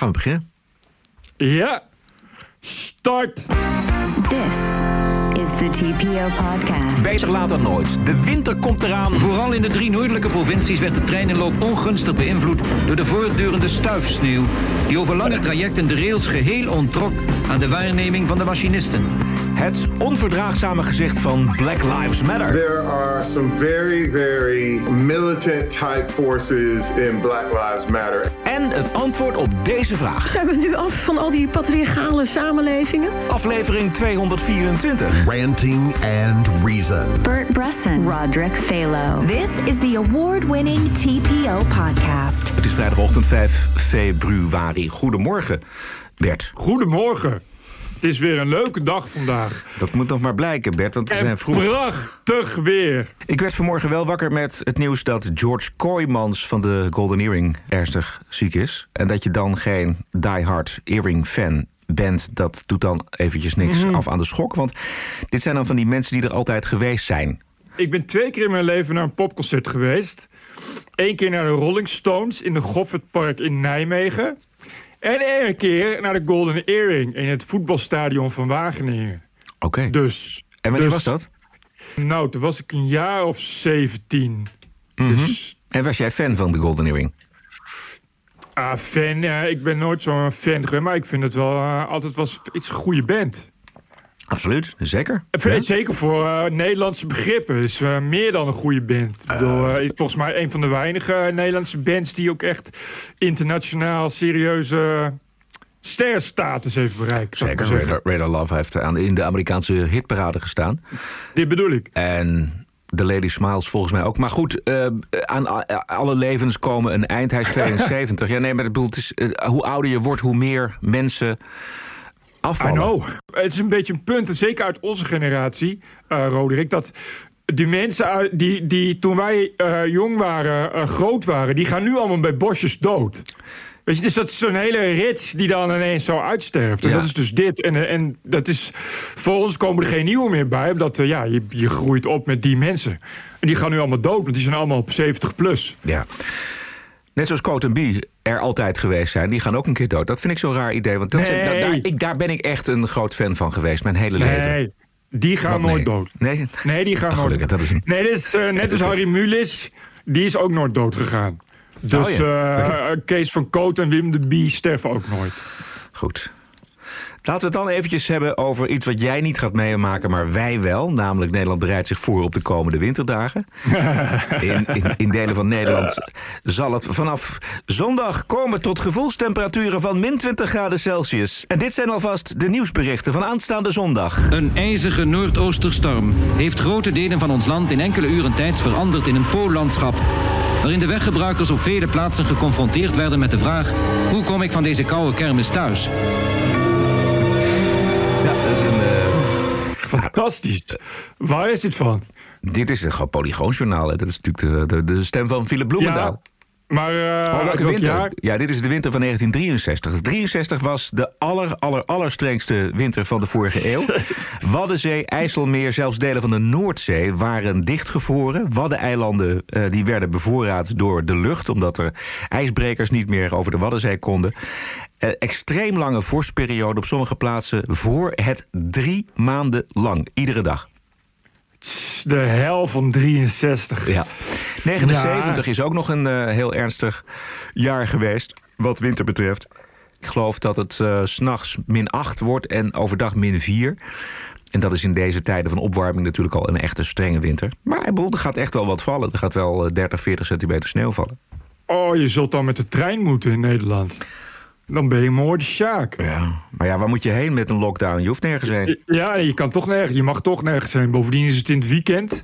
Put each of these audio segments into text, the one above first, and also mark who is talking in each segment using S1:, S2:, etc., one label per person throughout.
S1: Gaan we beginnen?
S2: Ja, start!
S3: This is the TPO podcast.
S1: Beter laat dan nooit. De winter komt eraan.
S4: Vooral in de drie noordelijke provincies werd de treinenloop ongunstig beïnvloed door de voortdurende stuifsneeuw, die over lange trajecten de rails geheel onttrok aan de waarneming van de machinisten.
S1: Het onverdraagzame gezicht van Black Lives Matter.
S5: There are some very, very militant type forces in Black Lives Matter.
S1: En het antwoord op deze vraag.
S6: Zijn we nu af van al die patriarchale samenlevingen?
S1: Aflevering 224.
S7: Ranting and Reason.
S3: Bert Bresson, Roderick Phalo.
S8: This is the award-winning TPO podcast.
S1: Het is vrijdagochtend 5 februari. Goedemorgen, Bert.
S2: Goedemorgen. Het is weer een leuke dag vandaag.
S1: Dat moet nog maar blijken, Bert, want we
S2: En
S1: zijn vroeg.
S2: prachtig weer.
S1: Ik werd vanmorgen wel wakker met het nieuws dat George Kooijmans van de Golden Earring ernstig ziek is. En dat je dan geen diehard earring fan bent, dat doet dan eventjes niks af aan de schok. Want dit zijn dan van die mensen die er altijd geweest zijn.
S2: Ik ben twee keer in mijn leven naar een popconcert geweest. Eén keer naar de Rolling Stones in de Goffertpark in Nijmegen. En één keer naar de Golden Earring in het voetbalstadion van Wageningen.
S1: Oké.
S2: Dus.
S1: En wanneer
S2: dus-
S1: was dat?
S2: Nou, toen was ik een jaar of 17.
S1: Mhm.
S2: Dus.
S1: En was jij fan van de Golden Earring?
S2: Ah, fan. ja, ik ben nooit zo'n fan geweest, maar ik vind het wel eh, altijd was iets een goede band.
S1: Absoluut, zeker.
S2: Eh,
S1: Ja?
S2: Zeker voor eh, Nederlandse begrippen. is eh, meer dan een goede band. Ik bedoel, is volgens mij een van de weinige Nederlandse bands die ook echt internationaal serieuze sterrenstatus heeft bereikt.
S1: Zeker. Radar, Radar Love heeft aan, in de Amerikaanse hitparade gestaan.
S2: Dit bedoel ik.
S1: En The Lady Smiles volgens mij ook. Maar goed, aan alle levens komen een eind. Hij is 72. ja, nee, maar ik bedoel, het is, hoe ouder je wordt, hoe meer mensen afvallen.
S2: Het is een beetje een punt, en zeker uit onze generatie, eh Roderick, dat die mensen die, die toen wij eh, jong waren, eh, groot waren, die gaan nu allemaal bij bosjes dood. Weet je, dus dat is zo'n hele rits die dan ineens zo uitsterft. En
S1: Ja.
S2: dat is dus dit. En, en dat is, voor ons komen er geen nieuwe meer bij. Omdat ja, je, je groeit op met die mensen. En die gaan nu allemaal dood, want die zijn allemaal op 70 plus.
S1: Ja. Net zoals Coat en Bie er altijd geweest zijn. Die gaan ook een keer dood. Dat vind ik zo'n raar idee. Want dat zijn- daar, ik, daar ben ik echt een groot fan van geweest. Mijn hele leven.
S2: Nee, die gaan
S1: Wat,
S2: nooit dood.
S1: Nee?
S2: Nee, die gaan
S1: Ah,
S2: nooit
S1: dat is
S2: Nee, is eh, net als Harry Mulisch. Die is ook nooit dood gegaan. Dus
S1: Oh ja,
S2: eh, Kees van Koot en Wim de Bie sterven ook nooit.
S1: Goed. Laten we het dan eventjes hebben over iets wat jij niet gaat meemaken, maar wij wel. Namelijk Nederland bereidt zich voor op de komende winterdagen. In, in, in delen van Nederland zal het vanaf zondag komen tot gevoelstemperaturen van min 20 graden Celsius. En dit zijn alvast de nieuwsberichten van aanstaande zondag.
S4: Een ijzige noordoosterstorm heeft grote delen van ons land in enkele uren tijds veranderd in een poollandschap. Waarin de weggebruikers op vele plaatsen geconfronteerd werden met de vraag: hoe kom ik van deze koude kermis thuis?
S1: Ja, dat is een, eh,
S2: Fantastisch. Waar is dit van?
S1: dit is een gewoon polygoonjournaal. Hè. Dat is natuurlijk de, de, de stem van Philip Bloemendaal.
S2: maar eh,
S1: Oh,
S2: uit
S1: welke
S2: welk
S1: winter?
S2: jaar?
S1: Ja, dit is de winter van 1963. 63 was de aller, aller, allerstrengste winter van de vorige eeuw. Waddenzee, IJsselmeer, zelfs delen van de Noordzee waren dichtgevroren. Waddeneilanden eh, die werden bevoorraad door de lucht... omdat er ijsbrekers niet meer over de Waddenzee konden. Eh, extreem lange vorstperiode op sommige plaatsen... voor het drie maanden lang, iedere dag.
S2: De hel van 63.
S1: Ja. 79 is ook nog een eh, heel ernstig jaar geweest, wat winter betreft. Ik geloof dat het eh, s s'nachts min 8 wordt en overdag min 4. En dat is in deze tijden van opwarming natuurlijk al een echte strenge winter. Maar er gaat echt wel wat vallen. Er gaat wel eh, 30, 40 centimeter sneeuw vallen.
S2: Oh, je zult dan met de trein moeten in Nederland. Dan ben je mooi de Sjaak.
S1: Ja. Maar ja, waar moet je heen met een lockdown? Je hoeft nergens heen.
S2: Ja, je kan toch nergens. Je mag toch nergens zijn. Bovendien is het in het weekend.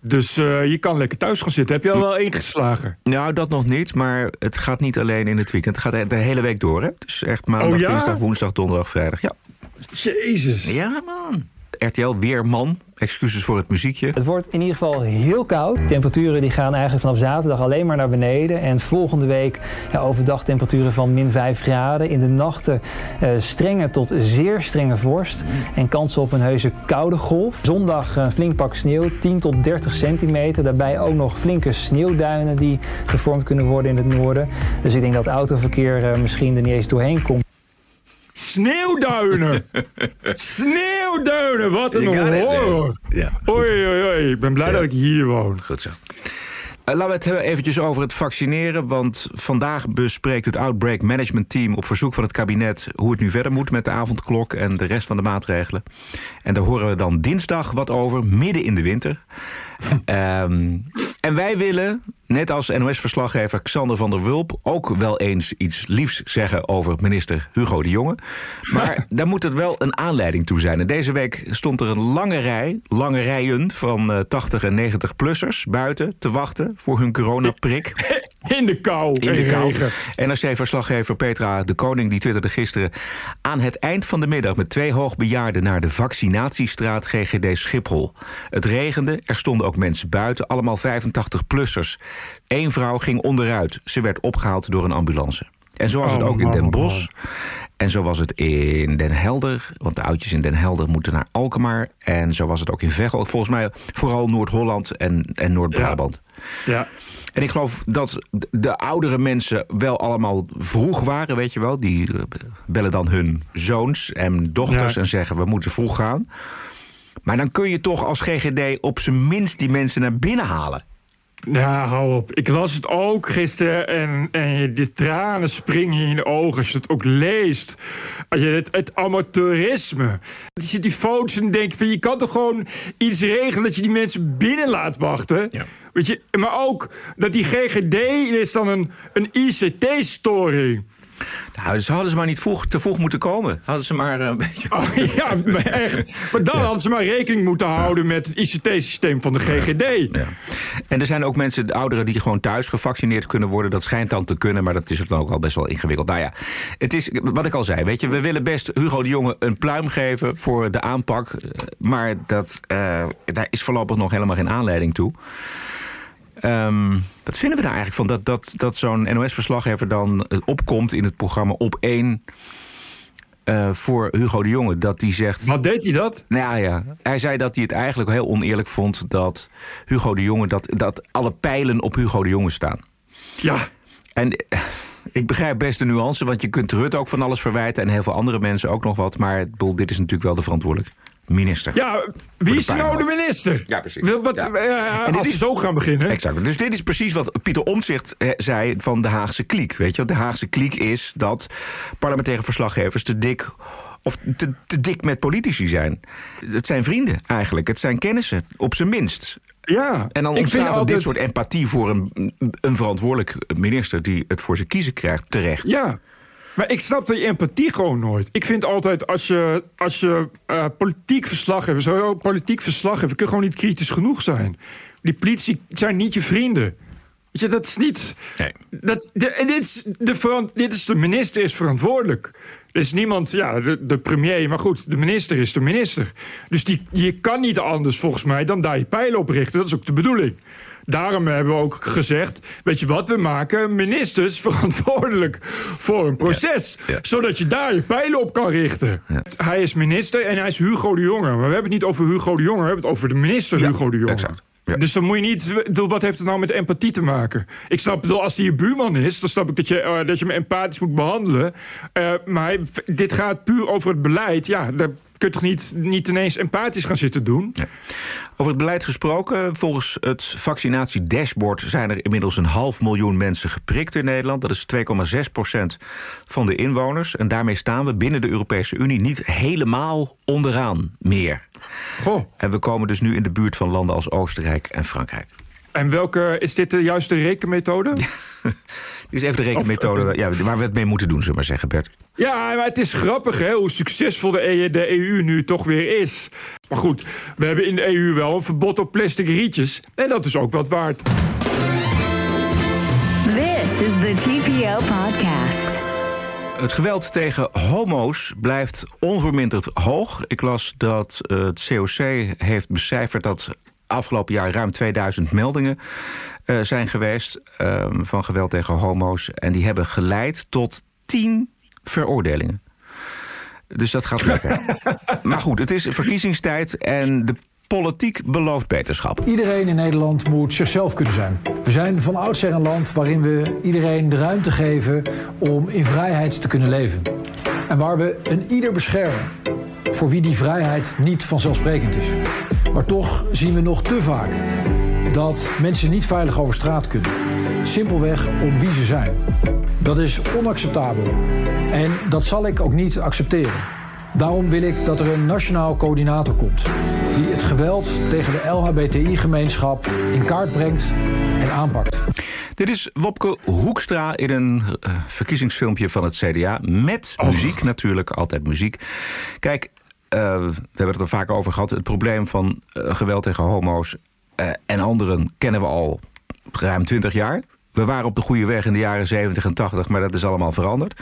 S2: Dus eh, je kan lekker thuis gaan zitten. Heb je al wel ingeslagen?
S1: Nou, dat nog niet, maar het gaat niet alleen in het weekend. Het gaat de hele week door, hè? Dus echt maandag,
S2: Oh ja?
S1: dinsdag, woensdag, donderdag, vrijdag. Ja.
S2: Jezus.
S1: Ja, man. RTL-weerman. Excuses voor het muziekje.
S9: Het wordt in ieder geval heel koud. Temperaturen die gaan eigenlijk vanaf zaterdag alleen maar naar beneden. En volgende week ja, overdag temperaturen van min 5 graden. In de nachten uh, strenge tot zeer strenge vorst. En kans op een heuse koude golf. Zondag een flink pak sneeuw, 10 tot 30 centimeter. Daarbij ook nog flinke sneeuwduinen die gevormd kunnen worden in het noorden. Dus ik denk dat autoverkeer uh, misschien er niet eens doorheen komt.
S2: Sneeuwduinen! Sneeuwduinen! Wat een horror!
S1: Ja,
S2: oei, oei, oei. Ik ben blij ja. dat ik hier woon.
S1: Goed zo. Uh, laten we het hebben eventjes over het vaccineren. Want vandaag bespreekt het Outbreak Management Team op verzoek van het kabinet hoe het nu verder moet met de avondklok en de rest van de maatregelen. En daar horen we dan dinsdag wat over, midden in de winter. um, en wij willen, net als NOS-verslaggever Xander van der Wulp, ook wel eens iets liefs zeggen over minister Hugo de Jonge. Maar daar moet er wel een aanleiding toe zijn. En deze week stond er een lange rij, lange rijen van uh, 80 en 90-plussers buiten te wachten voor hun coronaprik.
S2: In de kou.
S1: In de kou. NRC-verslaggever Petra de Koning die twitterde gisteren... aan het eind van de middag met twee hoogbejaarden... naar de vaccinatiestraat GGD Schiphol. Het regende, er stonden ook mensen buiten, allemaal 85-plussers. Eén vrouw ging onderuit. Ze werd opgehaald door een ambulance. En zo was het ook in Den Bosch. En zo was het in Den Helder. Want de oudjes in Den Helder moeten naar Alkmaar. En zo was het ook in Veghel. Volgens mij vooral Noord-Holland en, en Noord-Brabant.
S2: Ja. ja.
S1: En ik geloof dat de oudere mensen wel allemaal vroeg waren, weet je wel. Die bellen dan hun zoons en dochters ja. en zeggen: we moeten vroeg gaan. Maar dan kun je toch als GGD op zijn minst die mensen naar binnen halen.
S2: Ja, hou op. Ik las het ook gisteren en, en de tranen springen in de ogen als je het ook leest. Als je het, het amateurisme. Als je die foto's en denkt van je kan toch gewoon iets regelen dat je die mensen binnen laat wachten.
S1: Ja.
S2: Weet je, maar ook dat die GGD is dan een, een ICT-storing.
S1: Nou, ze hadden ze maar niet vroeg, te vroeg moeten komen. Hadden ze maar eh, een beetje.
S2: Oh, ja, maar echt. Maar dan ja. hadden ze maar rekening moeten houden met het ICT-systeem van de GGD.
S1: Ja. En er zijn ook mensen, de ouderen, die gewoon thuis gevaccineerd kunnen worden. Dat schijnt dan te kunnen, maar dat is dan ook al best wel ingewikkeld. Nou ja, het is wat ik al zei. Weet je, we willen best Hugo de Jonge een pluim geven voor de aanpak. Maar dat, uh, daar is voorlopig nog helemaal geen aanleiding toe. Um, wat vinden we daar eigenlijk van? Dat, dat, dat zo'n NOS-verslaggever dan opkomt in het programma op één. Uh, voor Hugo de Jonge, dat hij zegt.
S2: Wat deed hij dat?
S1: Nou ja, hij zei dat hij het eigenlijk heel oneerlijk vond dat Hugo de Jonge, dat, dat alle pijlen op Hugo de Jonge staan.
S2: Ja.
S1: En ik begrijp best de nuance, want je kunt Rutte ook van alles verwijten en heel veel andere mensen ook nog wat. Maar dit is natuurlijk wel de verantwoordelijk minister.
S2: Ja, wie is nou de minister?
S1: Ja, precies.
S2: Wat,
S1: ja.
S2: Uh, en dit is, zo gaan beginnen.
S1: Exact. Dus dit is precies wat Pieter Omtzigt zei van de Haagse kliek. Weet je, de Haagse kliek is dat parlementaire verslaggevers te dik of te, te dik met politici zijn. Het zijn vrienden eigenlijk. Het zijn kennissen, op zijn minst.
S2: Ja,
S1: en dan ontstaat er altijd... dit soort empathie voor een, een verantwoordelijk minister die het voor zijn kiezen krijgt, terecht.
S2: Ja, maar ik snap die empathie gewoon nooit. Ik vind altijd, als je, als je uh, politiek verslag hebt... zo politiek verslag hebt, kun je gewoon niet kritisch genoeg zijn. Die politie zijn niet je vrienden. Weet je, dat is niet...
S1: Nee.
S2: Dat, de, en dit is de, dit is de minister is verantwoordelijk. Er is niemand, ja, de, de, premier, maar goed, de minister is de minister. Dus die, je kan niet anders volgens mij dan daar je pijlen op richten. Dat is ook de bedoeling. Daarom hebben we ook gezegd: weet je wat, we maken ministers verantwoordelijk voor een proces.
S1: Ja, ja.
S2: Zodat je daar je pijlen op kan richten.
S1: Ja.
S2: Hij is minister en hij is Hugo de Jonge. Maar we hebben het niet over Hugo de Jonge, we hebben het over de minister Hugo de Jonge.
S1: Exact.
S2: Ja. Dus dan moet je niet. Wat heeft het nou met empathie te maken? Ik snap, als hij je buurman is, dan snap ik dat je, uh, dat je hem empathisch moet behandelen. Uh, maar dit gaat puur over het beleid. Ja, daar kun je toch niet, niet ineens empathisch gaan zitten doen?
S1: Ja. Over het beleid gesproken, volgens het vaccinatiedashboard zijn er inmiddels een half miljoen mensen geprikt in Nederland. Dat is 2,6 procent van de inwoners. En daarmee staan we binnen de Europese Unie niet helemaal onderaan meer.
S2: Goh.
S1: En we komen dus nu in de buurt van landen als Oostenrijk en Frankrijk.
S2: En welke is dit de juiste rekenmethode?
S1: Dit is even de rekenmethode ja, waar we het mee moeten doen, zullen we maar zeggen, Bert.
S2: Ja, maar het is grappig hè, hoe succesvol de, e de EU nu toch weer is. Maar goed, we hebben in de EU wel een verbod op plastic rietjes. En dat is ook wat waard.
S3: This is the TPO podcast.
S1: Het geweld tegen homo's blijft onverminderd hoog. Ik las dat eh, het COC heeft becijferd dat afgelopen jaar ruim 2000 meldingen uh, zijn geweest ehm, van geweld tegen homo's. En die hebben geleid tot 10 veroordelingen. Dus dat gaat lekker. maar goed, het is verkiezingstijd en de politiek belooft beterschap.
S10: Iedereen in Nederland moet zichzelf kunnen zijn. We zijn van oudsher een land waarin we iedereen de ruimte geven om in vrijheid te kunnen leven. En waar we een ieder beschermen voor wie die vrijheid niet vanzelfsprekend is. Maar toch zien we nog te vaak dat mensen niet veilig over straat kunnen. Simpelweg om wie ze zijn. Dat is onacceptabel. En dat zal ik ook niet accepteren. Daarom wil ik dat er een nationaal coördinator komt. Die het geweld tegen de LHBTI-gemeenschap in kaart brengt en aanpakt.
S1: Dit is Wopke Hoekstra in een uh, verkiezingsfilmpje van het CDA. Met muziek natuurlijk, altijd muziek. Kijk, uh, we hebben het er vaak over gehad. Het probleem van uh, geweld tegen homo's en anderen kennen we al ruim 20 jaar. We waren op de goede weg in de jaren 70 en 80, maar dat is allemaal veranderd.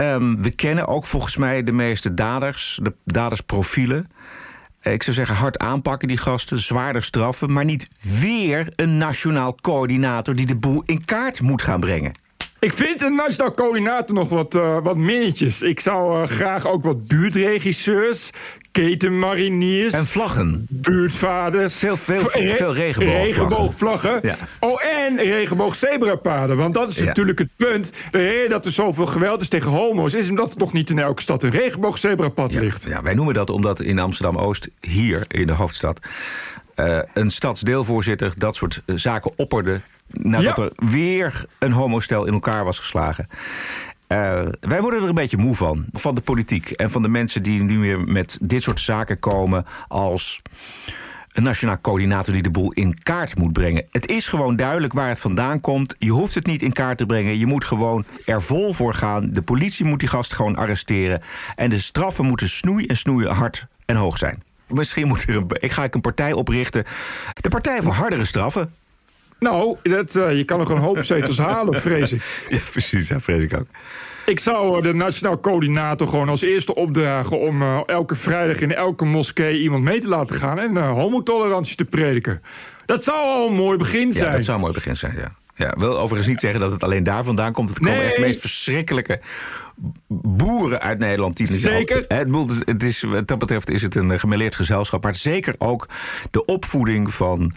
S1: Um, we kennen ook volgens mij de meeste daders, de dadersprofielen. Ik zou zeggen, hard aanpakken die gasten, zwaarder straffen, maar niet weer een nationaal coördinator die de boel in kaart moet gaan brengen.
S2: Ik vind een nationaal coördinator nog wat, uh, wat minnetjes. Ik zou uh, graag ook wat buurtregisseurs, ketenmariniers...
S1: En vlaggen.
S2: Buurtvaders.
S1: Veel, veel, veel, veel regenboogvlaggen.
S2: Regenboogvlaggen. Ja. Oh, en regenboogzebrapaden. Want dat is ja. natuurlijk het punt. De reden dat er zoveel geweld is tegen homo's... is omdat er nog niet in elke stad een regenboogzebrapad
S1: ja,
S2: ligt.
S1: Ja, wij noemen dat omdat in Amsterdam-Oost, hier in de hoofdstad... Uh, een stadsdeelvoorzitter dat soort zaken opperde nadat ja. er weer een homostel in elkaar was geslagen. Uh, wij worden er een beetje moe van. Van de politiek en van de mensen die nu weer met dit soort zaken komen als een nationaal coördinator die de boel in kaart moet brengen. Het is gewoon duidelijk waar het vandaan komt. Je hoeft het niet in kaart te brengen. Je moet gewoon er vol voor gaan. De politie moet die gast gewoon arresteren. En de straffen moeten snoei en snoeien hard en hoog zijn. Misschien moet er een, ik ga ik een partij oprichten. De Partij voor Hardere Straffen.
S2: Nou, dat, uh, je kan nog een hoop zetels halen, vrees ik.
S1: Ja, precies, ja, vrees ik ook.
S2: Ik zou de nationaal coördinator gewoon als eerste opdragen... om uh, elke vrijdag in elke moskee iemand mee te laten gaan... en uh, homotolerantie te prediken. Dat zou al een mooi begin zijn.
S1: Ja, dat zou een mooi begin zijn, ja. Ja, wil overigens niet zeggen dat het alleen daar vandaan komt. Het komen echt de meest verschrikkelijke boeren uit Nederland. Die
S2: Zeker.
S1: Het, bedoel, het is, wat dat betreft is het een eh, gemêleerd gezelschap. Maar zeker ook de opvoeding van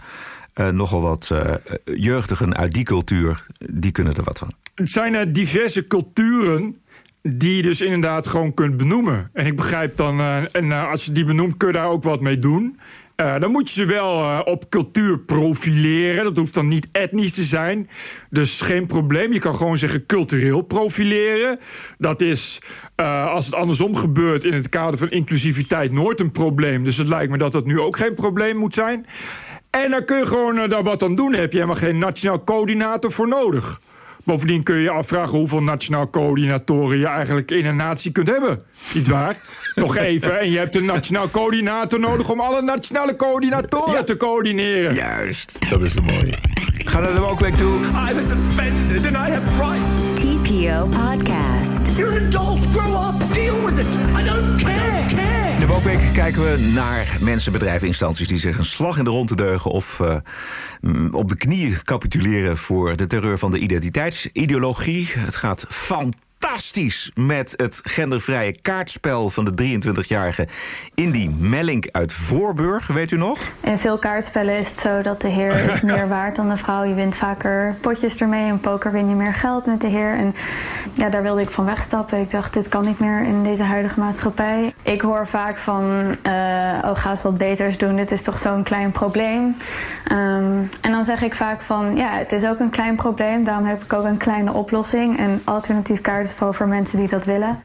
S1: eh, nogal wat eh, jeugdigen uit die cultuur. Die kunnen er wat van.
S2: Het zijn er diverse culturen die je dus inderdaad gewoon kunt benoemen. En ik begrijp dan, en als je die benoemt, kun je daar ook wat mee doen. Uh, dan moet je ze wel op cultuur profileren. Dat hoeft dan niet etnisch te zijn. Dus geen probleem. Je kan gewoon zeggen cultureel profileren. Dat is, als het andersom gebeurt in het kader van inclusiviteit, nooit een probleem. Dus het lijkt me dat dat nu ook geen probleem moet zijn. En dan kun je gewoon daar wat aan doen. Heb je helemaal geen nationaal coördinator voor nodig. Bovendien kun je je afvragen hoeveel nationaal coördinatoren je eigenlijk in een natie kunt hebben. Niet waar? Nog even. En je hebt een nationaal coördinator nodig om alle nationale coördinatoren ja. te coördineren.
S1: Juist, dat is een mooie. Ga naar de Wookweek toe.
S11: I was offended and I have rights.
S3: TPO Podcast.
S11: You're an adult. Grow up. Deal with it. I don't care. care.
S1: In de Wookweek kijken we naar mensen, bedrijven, instanties die zich een slag in de ronde deugen of uh, op de knieën capituleren voor de terreur van de identiteitsideologie. Het gaat fantastisch met het gendervrije kaartspel van de 23-jarige Indy Mellink uit Voorburg. Weet u nog?
S12: In veel kaartspellen is het zo dat de heer is meer waard dan de vrouw. Je wint vaker potjes ermee. In poker win je meer geld met de heer. En ja, daar wilde ik van wegstappen. Ik dacht, dit kan niet meer in deze huidige maatschappij. Ik hoor vaak van, uh, oh, ga eens wat beters doen. Dit is toch zo'n klein probleem. Um, en dan zeg ik vaak van, ja, het is ook een klein probleem. Daarom heb ik ook een kleine oplossing. Een alternatief kaartspel voor mensen die dat willen.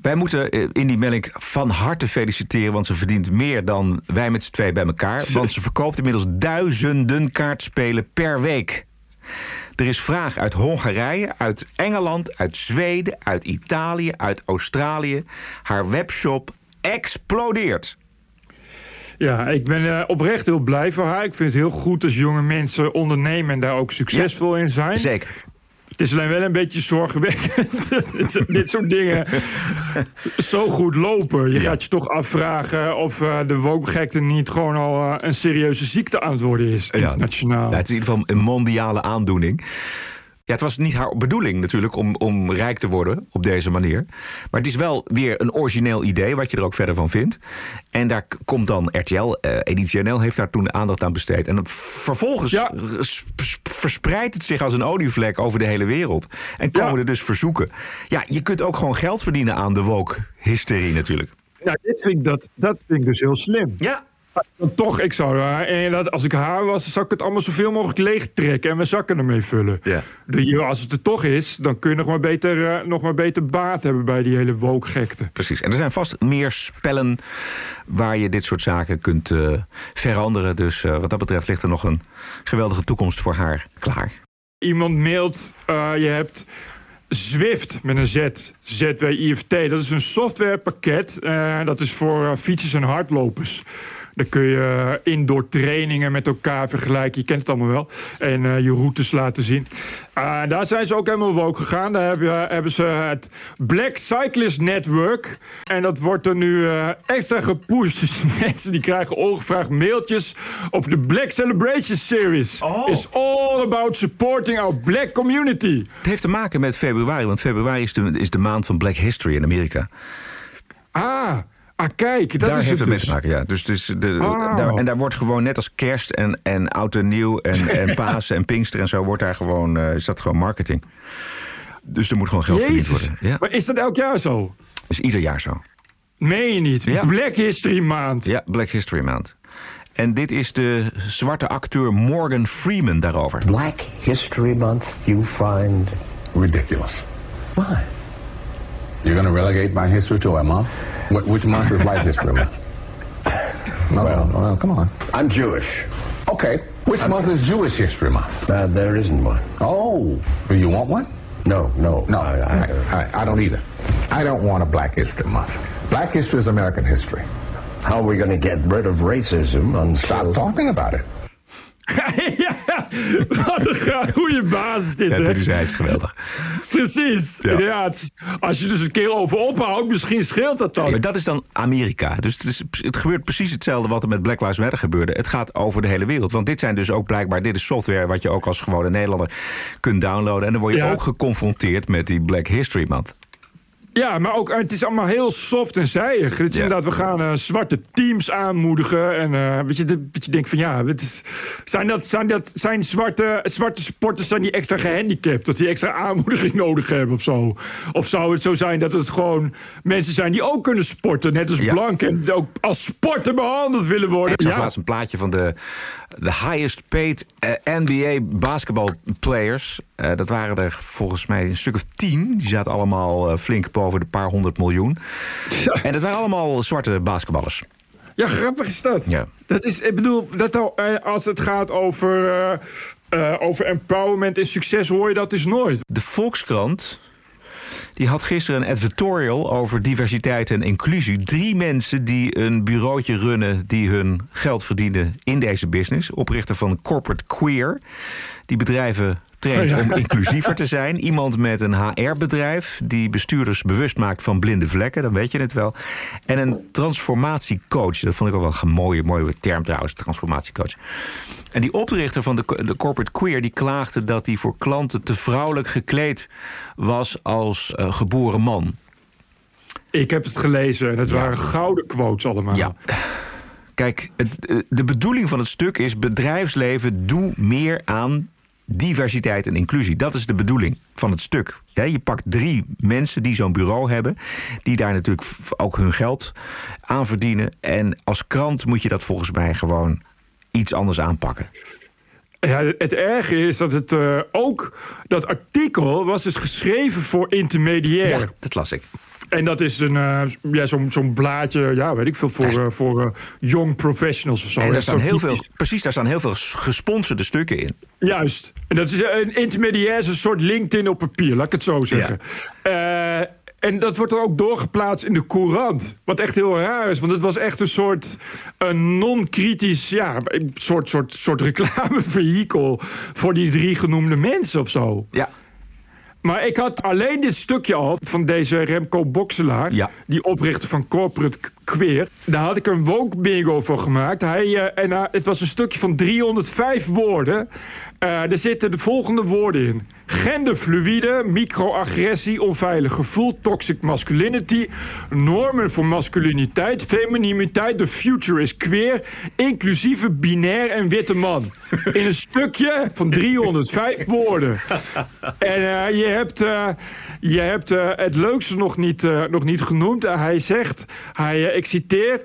S1: Wij moeten Indy Mellink van harte feliciteren, want ze verdient meer dan wij met z'n twee bij elkaar. Want ze verkoopt inmiddels duizenden kaartspelen per week. Er is vraag uit Hongarije, uit Engeland, uit Zweden, uit Italië, uit Australië. Haar webshop explodeert.
S2: Ja, ik ben uh, oprecht heel blij voor haar. Ik vind het heel goed als jonge mensen ondernemen en daar ook succesvol
S1: ja,
S2: in zijn.
S1: Zeker.
S2: Het is alleen wel een beetje zorgwekkend. dat dit soort dingen zo goed lopen. Je gaat je toch afvragen of uh, de wokgekte niet gewoon al uh, een serieuze ziekte aan het worden is. Internationaal.
S1: Ja, het is in ieder geval een mondiale aandoening. Ja, het was niet haar bedoeling natuurlijk om, om rijk te worden op deze manier. Maar het is wel weer een origineel idee, wat je er ook verder van vindt. En daar komt dan RTL, uh, Editie NL heeft daar toen aandacht aan besteed. En vervolgens ja. verspreidt het zich als een olievlek over de hele wereld. En komen ja. er dus verzoeken. Ja, je kunt ook gewoon geld verdienen aan de woke-hysterie natuurlijk.
S2: Ja, dit vind ik, dat, dat vind ik dus heel slim.
S1: Ja,
S2: dan toch, ik zou en dat, als ik haar was, zou ik het allemaal zoveel mogelijk leeg trekken en mijn zakken ermee vullen.
S1: Ja.
S2: De, als het er toch is, dan kun je nog maar beter, uh, nog maar beter baat hebben bij die hele wookgekte.
S1: Precies. En er zijn vast meer spellen waar je dit soort zaken kunt uh, veranderen. Dus uh, wat dat betreft ligt er nog een geweldige toekomst voor haar klaar.
S2: Iemand mailt, je hebt Zwift met een Z, ZWIFT. Dat is een softwarepakket. Uh, dat is voor uh, fietsers en hardlopers. Dan kun je indoor trainingen met elkaar vergelijken. Je kent het allemaal wel. En uh, je routes laten zien. Uh, daar zijn ze ook helemaal woke gegaan. Daar hebben, hebben ze het Black Cyclist Network. En dat wordt er nu uh, extra gepusht. Dus mensen die krijgen ongevraagd mailtjes over de Black Celebration Series.
S1: Oh.
S2: It's all about supporting our black community.
S1: Het heeft te maken met februari. Want februari is de, is de maand van Black History in Amerika.
S2: Ah, Ah, kijk, dat
S1: daar
S2: is
S1: heeft
S2: het
S1: mee
S2: dus.
S1: te maken, ja. Dus, dus de,
S2: Oh.
S1: daar, en daar wordt gewoon net als kerst en, en oud en nieuw en, en Pasen en Pinkster en zo, wordt daar gewoon, eh, is dat gewoon marketing. Dus er moet gewoon geld verdiend
S2: Jezus.
S1: worden. Ja,
S2: Maar is dat elk jaar zo?
S1: dat is ieder jaar zo.
S2: Meen je niet?
S1: Ja.
S2: Black History Maand.
S1: Ja, Black History Maand. En dit is de zwarte acteur Morgan Freeman daarover.
S7: Black History Month you find ridiculous. Why?
S13: You're going to relegate my history to a month? What, which month is Black History Month? No, well, well, come on.
S7: I'm Jewish.
S13: Okay, which month is Jewish History Month?
S7: Uh, there isn't one.
S13: Oh, do you want one?
S7: No, no.
S13: No,
S7: I,
S13: I, I, I don't either. I don't want a Black History Month. Black history is American history.
S7: how are we going to get rid of racism until...
S13: Stop talking about it.
S2: ja, wat een goede basis dit,
S1: Ja,
S2: hè?
S1: dit is, hij is geweldig.
S2: Precies.
S1: Ja.
S2: Ja. het is- als je dus een keer over ophoudt, misschien scheelt dat dan.
S1: Dat is dan Amerika. Dus het, is, het gebeurt precies hetzelfde wat er met Black Lives Matter gebeurde. Het gaat over de hele wereld. Want dit zijn dus ook blijkbaar, dit is software wat je ook als gewone Nederlander kunt downloaden. En dan word je ook geconfronteerd met die Black History Month.
S2: Ja, maar ook, het is allemaal heel soft en zijig. Het is
S1: Ja.
S2: inderdaad, we gaan eh, zwarte teams aanmoedigen. En eh, weet je, je denkt van ja, het is, zijn, dat, zijn, dat, zijn zwarte, zwarte supporters zijn die extra gehandicapt? Dat die extra aanmoediging nodig hebben of zo? Of zou het zo zijn dat het gewoon mensen zijn die ook kunnen sporten, net als
S1: Ja.
S2: blank en ook als sporter behandeld willen worden?
S1: Ik zag
S2: Ja.
S1: laatst een plaatje van de, de highest paid eh, NBA basketball players. Dat waren er volgens mij een stuk of tien. Die zaten allemaal eh, flink boven de paar honderd miljoen. En dat waren allemaal zwarte basketballers.
S2: Ja, grappig is dat.
S1: Ja.
S2: Dat is, ik bedoel, dat al, eh, als het gaat over, eh, over empowerment en succes, hoor je dat dus nooit.
S1: De Volkskrant die had gisteren een editorial over diversiteit en inclusie. Drie mensen die een bureautje runnen die hun geld verdienen in deze business. Oprichter van Corporate Queer. Die bedrijven traint
S2: Oh
S1: om inclusiever te zijn. Iemand met een HR-bedrijf die bestuurders bewust maakt van blinde vlekken. Dan weet je het wel. En een transformatiecoach. Dat vond ik ook wel een mooie, mooie term trouwens, transformatiecoach. En die oprichter van de, de Corporate Queer... die klaagde dat hij voor klanten te vrouwelijk gekleed was als eh, geboren man.
S2: Ik heb het gelezen en het waren gouden quotes allemaal.
S1: Ja. Kijk, het, eh, de bedoeling van het stuk is... bedrijfsleven, doe meer aan diversiteit en inclusie. Dat is de bedoeling van het stuk. Je pakt drie mensen die zo'n bureau hebben... die daar natuurlijk ook hun geld aan verdienen. En als krant moet je dat volgens mij gewoon iets anders aanpakken.
S2: Ja, het erge is dat het eh, ook... Dat artikel was dus geschreven voor intermediair.
S1: Ja, dat las ik.
S2: En dat is een, eh, ja, zo'n zo'n blaadje, ja, weet ik veel, voor, eh, voor young professionals of zo.
S1: En daar staan heel
S2: typisch.
S1: veel, precies, daar staan heel veel ges- gesponsorde stukken in.
S2: Juist. En dat is een intermediair een soort LinkedIn op papier, laat ik het zo zeggen. Eh, en dat wordt dan ook doorgeplaatst in de courant. Wat echt heel raar is, want het was echt een soort een non-kritisch, ja, een soort, soort, soort reclamevehikel voor die drie genoemde mensen of zo.
S1: Ja.
S2: Maar ik had alleen dit stukje al van deze Remco Bokselaar...
S1: Ja.
S2: die oprichter van Corporate Queer. Daar had ik een woke bingo voor gemaakt. Hij, eh, en, eh, het was een stukje van 305 woorden. Eh, er zitten de volgende woorden in. Genderfluïde, microagressie, onveilig gevoel, toxic masculinity, normen voor masculiniteit, femininiteit, the future is queer, inclusieve, binair en witte man. In een stukje van 305 woorden. En eh, je hebt, eh, je hebt het leukste nog niet, nog niet genoemd. Hij zegt, hij, ik citeer...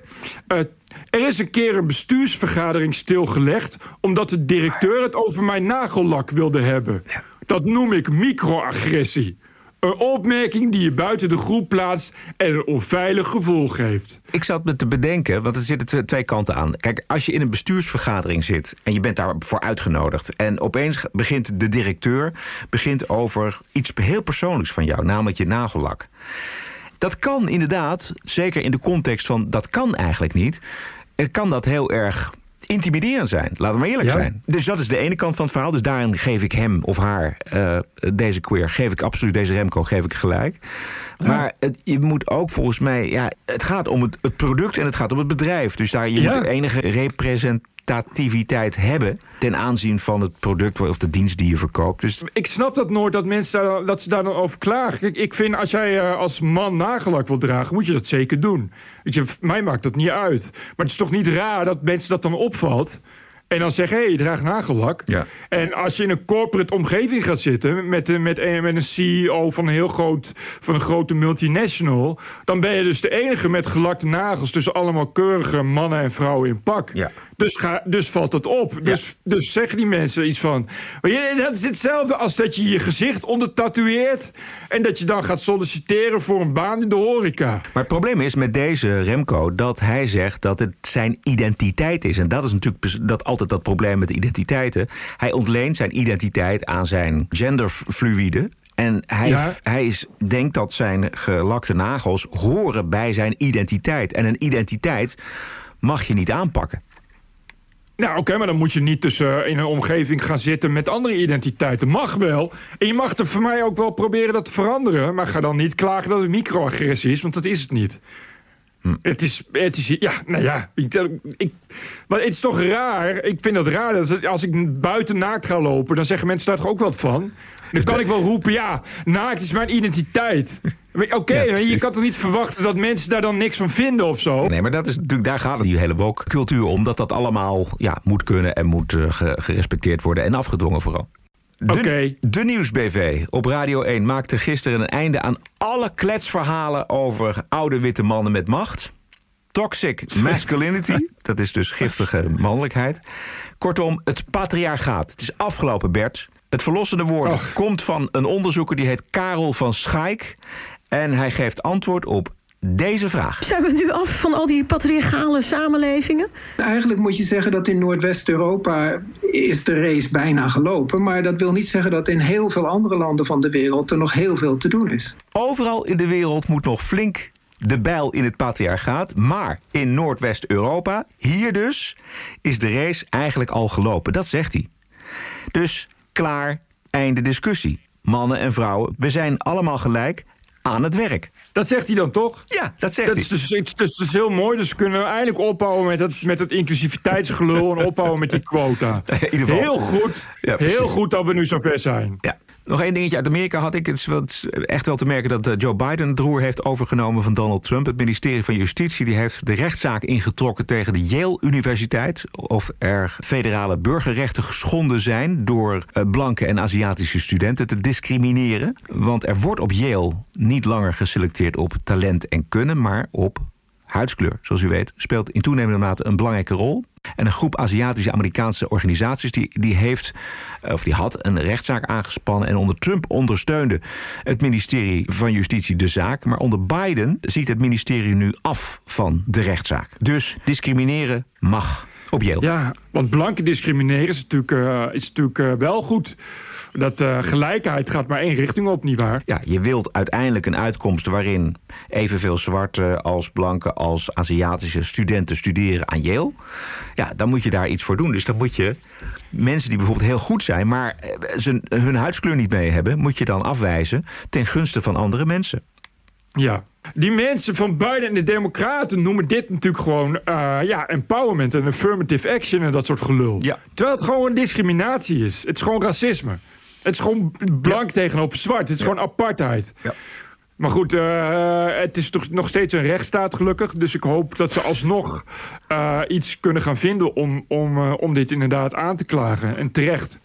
S2: er is een keer een bestuursvergadering stilgelegd... omdat de directeur het over mijn nagellak wilde hebben. Dat noem ik microagressie. Een opmerking die je buiten de groep plaatst... en een onveilig gevoel geeft.
S1: Ik zat me te bedenken, want er zitten tw- twee kanten aan. Kijk, als je in een bestuursvergadering zit en je bent daarvoor uitgenodigd... en opeens begint de directeur begint over iets heel persoonlijks van jou... namelijk je nagellak. Dat kan inderdaad, zeker in de context van dat kan eigenlijk niet... eh, kan dat heel erg intimiderend zijn. Laten we maar eerlijk
S2: Ja.
S1: zijn. Dus dat is de ene kant van het verhaal. Dus daarin geef ik hem of haar, eh, deze queer, geef ik absoluut deze Remco, geef ik gelijk. Maar het, je moet ook volgens mij, ja, het gaat om het, het product en het gaat om het bedrijf. Dus daar je
S2: Ja.
S1: moet enige representativiteit hebben ten aanzien van het product of de dienst die je verkoopt. Dus
S2: Ik snap dat nooit, dat mensen daar, dat ze daar dan over klagen. Ik vind als jij eh, als man nagellak wil dragen, moet je dat zeker doen. Weet je, mij maakt dat niet uit. Maar het is toch niet raar dat mensen dat dan opvalt. En dan zeggen, hé, hey, je draagt nagellak.
S1: Ja.
S2: En als je in een corporate omgeving gaat zitten... met, een- met, een, met een CEO van een heel groot, van een grote multinational... dan ben je dus de enige met gelakte nagels... tussen allemaal keurige mannen en vrouwen in pak.
S1: Ja.
S2: Dus, ga, dus valt het op. Dus, dus zeggen die mensen iets van... Maar je, dat is hetzelfde als dat je je gezicht ondertatoeëert... en dat je dan gaat solliciteren voor een baan in de horeca.
S1: Maar het probleem is met deze Remco dat hij zegt dat het zijn identiteit is. En dat is natuurlijk dat altijd dat probleem met identiteiten. Hij ontleent zijn identiteit aan zijn genderfluïde. En hij,
S2: Ja.
S1: hij is, denkt dat zijn gelakte nagels horen bij zijn identiteit. En een identiteit mag je niet aanpakken.
S2: Nou, oké, maar dan moet je niet tussen in een omgeving gaan zitten met andere identiteiten. Mag wel. En je mag er voor mij ook wel proberen dat te veranderen. Maar ga dan niet klagen dat het microagressie is, want dat is het niet. Het is, het is, ja, nou ja, ik, ik- maar het is toch raar. Ik vind dat raar. Dat als ik buiten naakt ga lopen, dan zeggen mensen daar toch ook wat van. Dan kan ik wel roepen, ja, naakt is mijn identiteit. Oké,
S1: Ja,
S2: je kan toch niet verwachten dat mensen daar dan niks van vinden of zo?
S1: Nee, maar dat is natuurlijk, daar gaat het die hele woke cultuur om. Dat dat allemaal ja, moet kunnen en moet eh, ge- gerespecteerd worden en afgedwongen vooral. De, Nieuwsbv op Radio 1 maakte gisteren een einde aan alle kletsverhalen over oude witte mannen met macht. Toxic masculinity, dat is dus giftige mannelijkheid. Kortom, het patriarchaat. Het is afgelopen, Bert. Het verlossende woord komt van een onderzoeker die heet Karel van Schaik. En hij geeft antwoord op deze vraag.
S6: Zijn we nu af van al die patriarchale samenlevingen?
S14: Eigenlijk moet je zeggen dat in Noordwest-Europa is de race bijna gelopen. Maar dat wil niet zeggen dat in heel veel andere landen van de wereld er nog heel veel te doen is.
S1: Overal in de wereld moet nog flink de bijl in het patriarchaat. Maar in Noordwest-Europa, hier dus, is de race eigenlijk al gelopen. Dat zegt hij. Dus klaar, einde discussie. Mannen en vrouwen, we zijn allemaal gelijk aan het werk.
S2: Dat zegt hij dan toch?
S1: Ja, dat zegt
S2: Dat
S1: hij.
S2: is, dus, het, dat is dus heel mooi. Dus kunnen we eindelijk ophouden met het, met het inclusiviteitsgelul... en ophouden met die quota.
S1: In ieder geval.
S2: Heel goed.
S1: Ja,
S2: heel goed dat we nu zover zijn.
S1: Ja. Nog één dingetje uit Amerika had ik. Het is, echt wel te merken dat eh, Joe Biden het roer heeft overgenomen van Donald Trump. Het ministerie van Justitie die heeft de rechtszaak ingetrokken tegen de Yale Universiteit. Of er federale burgerrechten geschonden zijn door eh, blanke en Aziatische studenten te discrimineren. Want er wordt op Yale niet langer geselecteerd op talent en kunnen, maar op huidskleur, zoals u weet, speelt in toenemende mate een belangrijke rol. En een groep Aziatische Amerikaanse organisaties die, die heeft, eh, of die had een rechtszaak aangespannen. En onder Trump ondersteunde het ministerie van Justitie de zaak. Maar onder Biden ziet het ministerie nu af van de rechtszaak. Dus discrimineren mag Op Yale.
S2: Ja, want blanke discrimineren is natuurlijk, uh, is natuurlijk uh, wel goed. Dat uh, gelijkheid gaat maar één richting op, nietwaar?
S1: Ja, je wilt uiteindelijk een uitkomst waarin evenveel zwarte als blanke als Aziatische studenten studeren aan Yale. Ja, dan moet je daar iets voor doen. Dus dan moet je mensen die bijvoorbeeld heel goed zijn, maar ze, hun huidskleur niet mee hebben, moet je dan afwijzen ten gunste van andere mensen.
S2: Ja. Die mensen van Biden en de Democraten noemen dit natuurlijk gewoon uh, ja, empowerment en affirmative action en dat soort gelul.
S1: Ja.
S2: Terwijl het gewoon discriminatie is. Het is gewoon racisme. Het is gewoon blank ja. tegenover zwart. Het is gewoon apartheid.
S1: Ja.
S2: Maar goed, uh, het is toch nog steeds een rechtsstaat gelukkig. Dus ik hoop dat ze alsnog uh, iets kunnen gaan vinden om, om, om dit inderdaad aan te klagen. En terecht.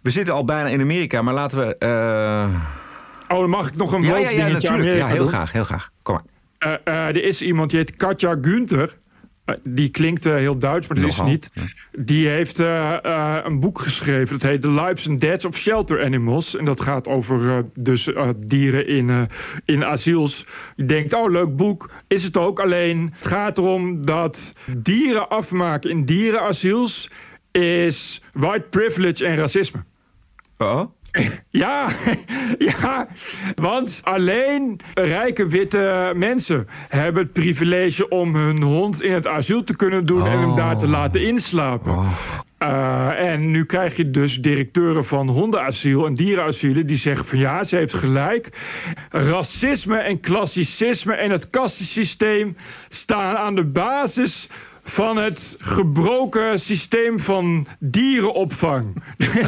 S1: We zitten al bijna in Amerika, maar laten we.
S2: Oh, mag ik nog een
S1: ja, ja, ja, natuurlijk. Ja, heel
S2: doen?
S1: graag, heel graag. Kom maar.
S2: Uh, uh, er is iemand die heet Katja Günther. Uh, die klinkt heel Duits, maar dat
S1: Nogal.
S2: is niet. Die heeft een boek geschreven. Dat heet The Lives and Deaths of Shelter Animals. En dat gaat over dus, dieren in, in asiels. Je denkt, oh, leuk boek. Is het ook. Alleen, het gaat erom dat dieren afmaken in dierenasiels... is white privilege en racisme.
S1: Oh?
S2: Ja, ja, want alleen rijke witte mensen hebben het privilege om hun hond in het asiel te kunnen doen en hem daar te laten inslapen.
S1: Oh.
S2: Uh, en nu krijg je dus directeuren van hondenasiel en dierenasielen die zeggen van ja, ze heeft gelijk. Racisme en klassicisme en het kastensysteem staan aan de basis van het gebroken systeem van dierenopvang.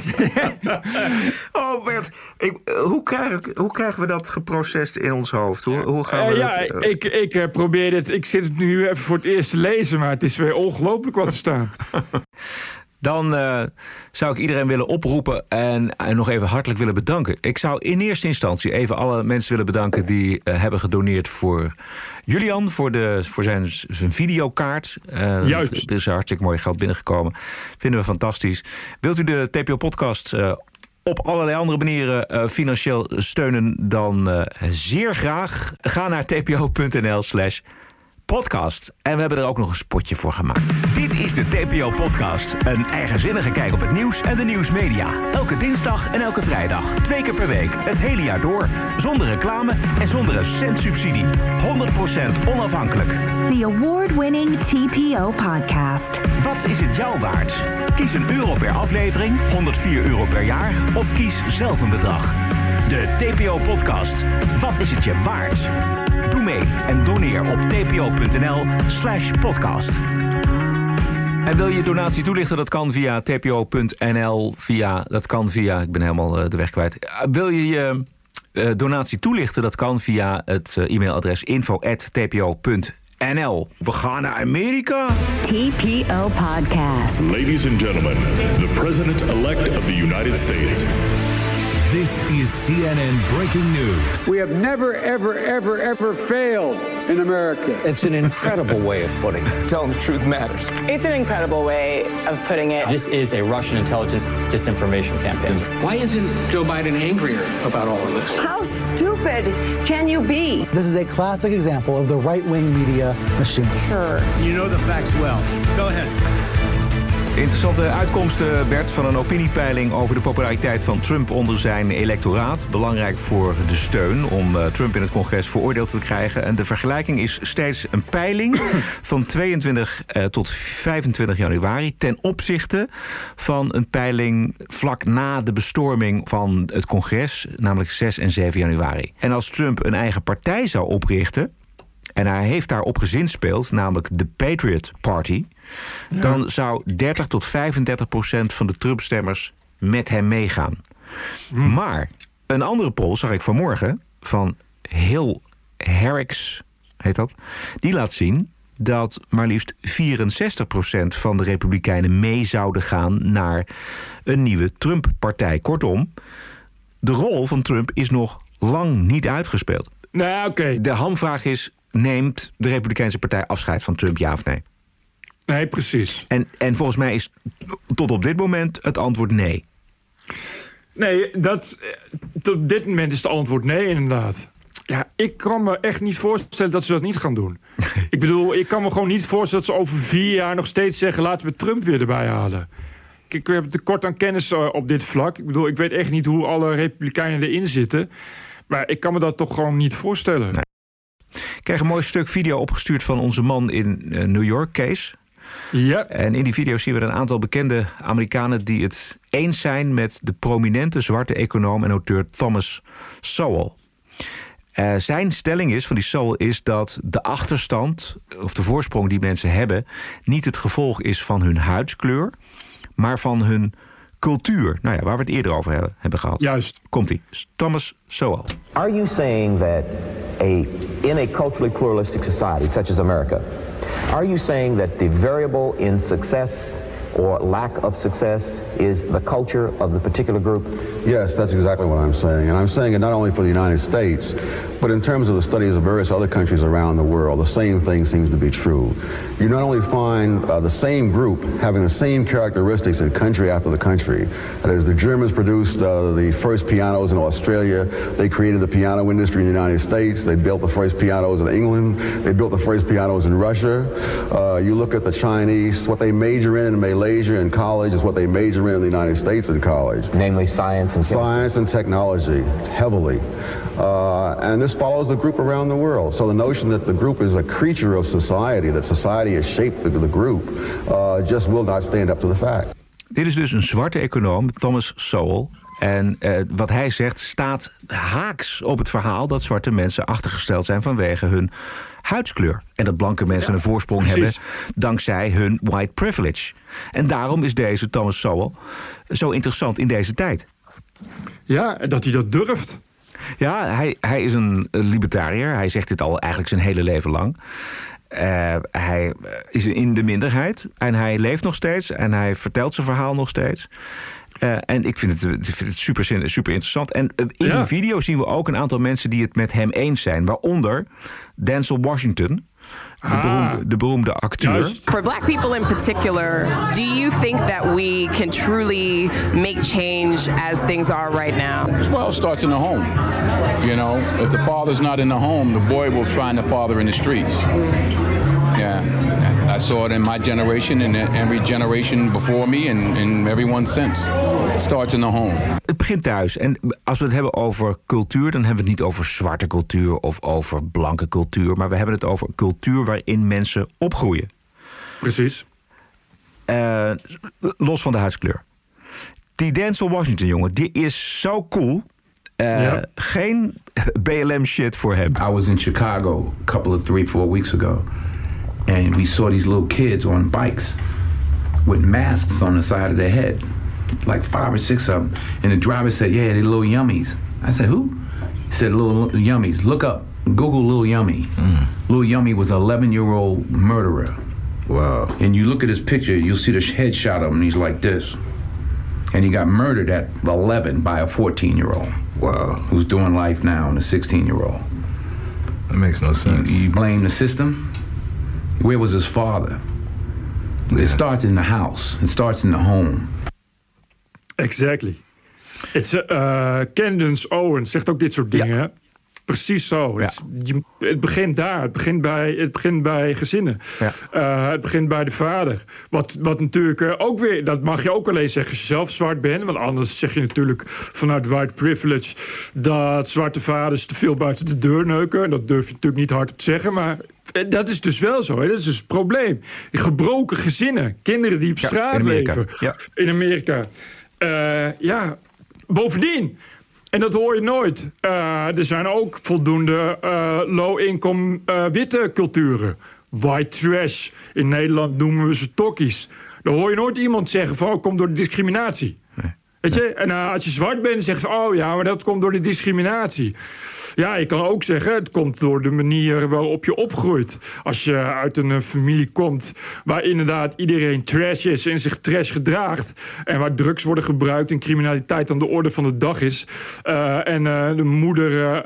S1: oh Bert, ik, hoe, krijg ik, hoe krijgen we dat geprocessed in ons hoofd? Hoe, hoe gaan we
S2: uh, ja,
S1: dat, uh...
S2: ik, ik probeer dit. Ik zit het nu even voor het eerst te lezen, maar het is weer ongelooflijk wat er staat.
S1: Dan uh, zou ik iedereen willen oproepen en, en, nog even hartelijk willen bedanken. Ik zou in eerste instantie even alle mensen willen bedanken die uh, hebben gedoneerd voor Julian, voor, de, voor zijn, zijn videokaart. Uh,
S2: Juist.
S1: Er is hartstikke mooi geld binnengekomen. Vinden we fantastisch. Wilt u de TPO-podcast op allerlei andere manieren financieel steunen, dan zeer graag. Ga naar tpo.nl slash podcast. En we hebben er ook nog een spotje voor gemaakt.
S15: Dit is de TPO-podcast. Een eigenzinnige kijk op het nieuws en de nieuwsmedia. Elke dinsdag en elke vrijdag. Twee keer per week. Het hele jaar door. Zonder reclame en zonder een cent subsidie. 100% onafhankelijk.
S8: The award-winning TPO podcast.
S15: Wat is het jou waard? Kies een euro per aflevering, 104 euro per jaar... of kies zelf een bedrag. De TPO-podcast. Wat is het je waard? Mee en doneer op tpo.nl slash podcast.
S1: En wil je donatie toelichten? Dat kan via tpo.nl. Via, dat kan via, ik ben helemaal uh, de weg kwijt. Uh, wil je je uh, donatie toelichten? Dat kan via het e-mailadres info.tpo.nl. We gaan naar Amerika.
S3: TPO Podcast.
S16: Ladies and gentlemen, the president-elect of the United States.
S17: This is CNN breaking news.
S18: We have never, ever, ever, ever failed in America.
S19: It's an incredible way of putting it.
S20: Telling the truth matters.
S21: It's an incredible way of putting it.
S22: This is a Russian intelligence disinformation campaign.
S23: Why isn't Joe Biden angrier about all of this?
S24: How stupid can you be?
S25: This is a classic example of the right wing media machine.
S24: Sure.
S26: You know the facts well. Go ahead.
S1: Interessante uitkomsten, Bert, van een opiniepeiling over de populariteit van Trump onder zijn electoraat. Belangrijk voor de steun om uh, Trump in het congres veroordeeld te krijgen. En de vergelijking is steeds een peiling van 22 uh, tot 25 januari ten opzichte van een peiling vlak na de bestorming van het congres, namelijk 6 en 7 januari. En als Trump een eigen partij zou oprichten. En hij heeft daarop gezinspeeld, namelijk de Patriot Party. Ja. Dan zou 30 tot 35 procent van de Trump-stemmers met hem meegaan. Hm. Maar een andere poll zag ik vanmorgen van Hill Herricks, heet dat. Die laat zien dat maar liefst 64 procent van de Republikeinen mee zouden gaan naar een nieuwe Trump-partij. Kortom, de rol van Trump is nog lang niet uitgespeeld.
S2: Nou, oké. Okay.
S1: De hamvraag is: neemt de Republikeinse Partij afscheid van Trump, ja of nee?
S2: Nee, precies.
S1: En, en volgens mij is tot op dit moment het antwoord nee.
S2: Nee, dat, tot op dit moment is het antwoord nee, inderdaad. Ja, ik kan me echt niet voorstellen dat ze dat niet gaan doen. ik bedoel, ik kan me gewoon niet voorstellen dat ze over vier jaar nog steeds zeggen: laten we Trump weer erbij halen. Kijk, we hebben tekort aan kennis uh, op dit vlak. Ik bedoel, ik weet echt niet hoe alle Republikeinen erin zitten. Maar ik kan me dat toch gewoon niet voorstellen.
S1: Nee. Ik kreeg een mooi stuk video opgestuurd van onze man in uh, New York, Kees.
S2: Ja.
S1: En in die video zien we een aantal bekende Amerikanen die het eens zijn met de prominente zwarte econoom en auteur Thomas Sowell. Uh, zijn stelling is van die Sowell is dat de achterstand of de voorsprong die mensen hebben niet het gevolg is van hun huidskleur, maar van hun cultuur. Nou ja, waar we het eerder over hebben, hebben gehad.
S2: Juist.
S1: Komt-ie. Thomas Sowell.
S27: Are you saying that a, in a culturally pluralistic society such as America, are you saying that the variable in success or lack of success is the culture of the particular group?
S13: Yes, that's exactly what I'm saying. And I'm saying it not only for the United States, but in terms of the studies of various other countries around the world, the same thing seems to be true. You not only find uh, the same group having the same characteristics in country after the country. That is, the Germans produced uh, the first pianos in Australia. They created the piano industry in the United States. They built the first pianos in England. They built the first pianos in Russia. Uh, you look at the Chinese, what they major in and in Malaysia in college is what they major in in the United States in college.
S27: Namely science and
S13: Science and technology, heavily. Uh, and this follows the group around the world. So the notion that the group is a creature of society, that society has shaped the, the group, uh, just will not stand up to the fact.
S1: Dit is dus een zwarte econoom, Thomas Sowell. En uh, wat hij zegt staat haaks op het verhaal dat zwarte mensen achtergesteld zijn vanwege hun huidskleur. En dat blanke mensen ja, een voorsprong precies. hebben dankzij hun white privilege. En daarom is deze Thomas Sowell zo interessant in deze tijd.
S2: Ja, dat hij dat durft.
S1: Ja, hij, hij is een libertariër. Hij zegt dit al eigenlijk zijn hele leven lang. Uh, hij is in de minderheid en hij leeft nog steeds en hij vertelt zijn verhaal nog steeds. Uh, en ik vind het, ik vind het super, super interessant. En uh, in ja. die video zien we ook een aantal mensen die het met hem eens zijn. Waaronder Denzel Washington. De,
S2: Ah.
S1: beroemde, de beroemde acteur.
S21: For black people in particular, do you think that we can truly make change as things are right now?
S28: Well, it starts in the home. You know, if the father's not in the home, the boy will find the father in the streets. Yeah. I saw it in my generation and every generation before me and, and everyone since. It starts in the home.
S1: Het begint thuis. En als we het hebben over cultuur, dan hebben we het niet over zwarte cultuur of over blanke cultuur. Maar we hebben het over cultuur waarin mensen opgroeien.
S2: Precies.
S1: Uh, los van de huidskleur. Die Denzel Washington, jongen, die is zo cool. Uh. Geen BLM shit voor hem.
S29: I was in Chicago a couple of three, four weeks ago. And we saw these little kids on bikes with masks on the side of their head. Like five or six of them. And the driver said, Yeah, they're little yummies. I said, Who? He said, Little yummies. Look up. Google Little Yummy. Mm. Little Yummy was an 11 year old murderer.
S13: Wow.
S29: And you look at his picture, you'll see the headshot of him, and he's like this. And he got murdered at 11 by a 14 year old.
S13: Wow.
S29: Who's doing life now and a 16 year old.
S13: That makes no sense.
S29: You, you blame the system? Where was his father? Yeah. It starts in the house. It starts in the home.
S2: Exactly. It's, uh, Candace Owens zegt ook dit soort dingen.
S1: Ja.
S2: Precies zo. Ja. Het, je, het, begint daar. Het begint bij, het begint bij gezinnen. Ja. Uh, het begint bij de vader. Wat, wat natuurlijk uh, ook weer... Dat mag je ook alleen zeggen als je zelf zwart bent. Want anders zeg je natuurlijk vanuit white privilege... dat zwarte vaders te veel buiten de deur neuken. Dat durf je natuurlijk niet hard te zeggen. Maar dat is dus wel zo. Hè? Dat is dus het probleem. Gebroken gezinnen. Kinderen die op ja, straat
S1: in
S2: leven.
S1: Ja.
S2: In Amerika. Uh, ja, bovendien... En dat hoor je nooit. Uh, er zijn ook voldoende uh, low-income uh, witte culturen. White trash. In Nederland noemen we ze tokkies. Dan hoor je nooit iemand zeggen van... Oh, komt door de discriminatie. Weet je? En uh, als je zwart bent, zeggen ze... oh ja, maar dat komt door de discriminatie. Ja, je kan ook zeggen... het komt door de manier waarop je opgroeit. Als je uit een familie komt... waar inderdaad iedereen trash is en zich trash gedraagt... en waar drugs worden gebruikt en criminaliteit aan de orde van de dag is... Uh, en de moeder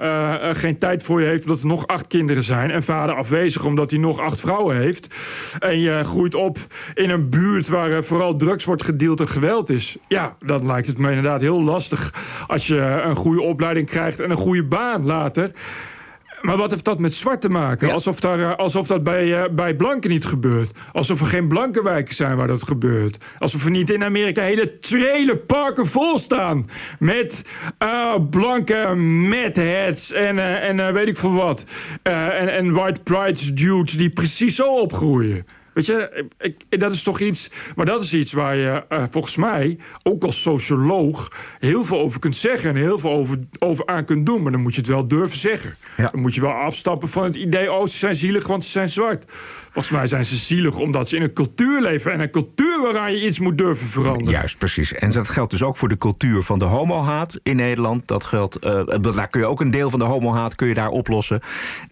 S2: geen tijd voor je heeft omdat er nog acht kinderen zijn... en vader afwezig omdat hij nog acht vrouwen heeft... en je groeit op in een buurt waar vooral drugs wordt gedeeld en geweld is... ja, dan lijkt het me inderdaad heel lastig als je een goede opleiding krijgt en een goede baan later. Maar wat heeft dat met zwart te maken? Alsof, daar, eh, alsof dat bij, eh, bij blanken niet gebeurt. Alsof er geen blanke wijken zijn waar dat gebeurt. Alsof er niet in Amerika hele trailerparken vol staan. Met uh, blanke heads en, en weet ik veel wat. en, en white pride dudes die precies zo opgroeien. Weet je, ik, dat is toch iets. Maar dat is iets waar je uh, volgens mij, ook als socioloog, heel veel over kunt zeggen en heel veel over, over aan kunt doen. Maar dan moet je het wel durven zeggen. Dan moet je wel afstappen van het idee: oh, ze zijn zielig, want ze zijn zwart. Volgens mij zijn ze zielig omdat ze in een cultuur leven. En een cultuur waaraan je iets moet durven veranderen.
S1: Juist, precies. En dat geldt dus ook voor de cultuur van de homohaat in Nederland. Dat geldt, uh, daar kun je ook een deel van de homohaat kun je daar oplossen.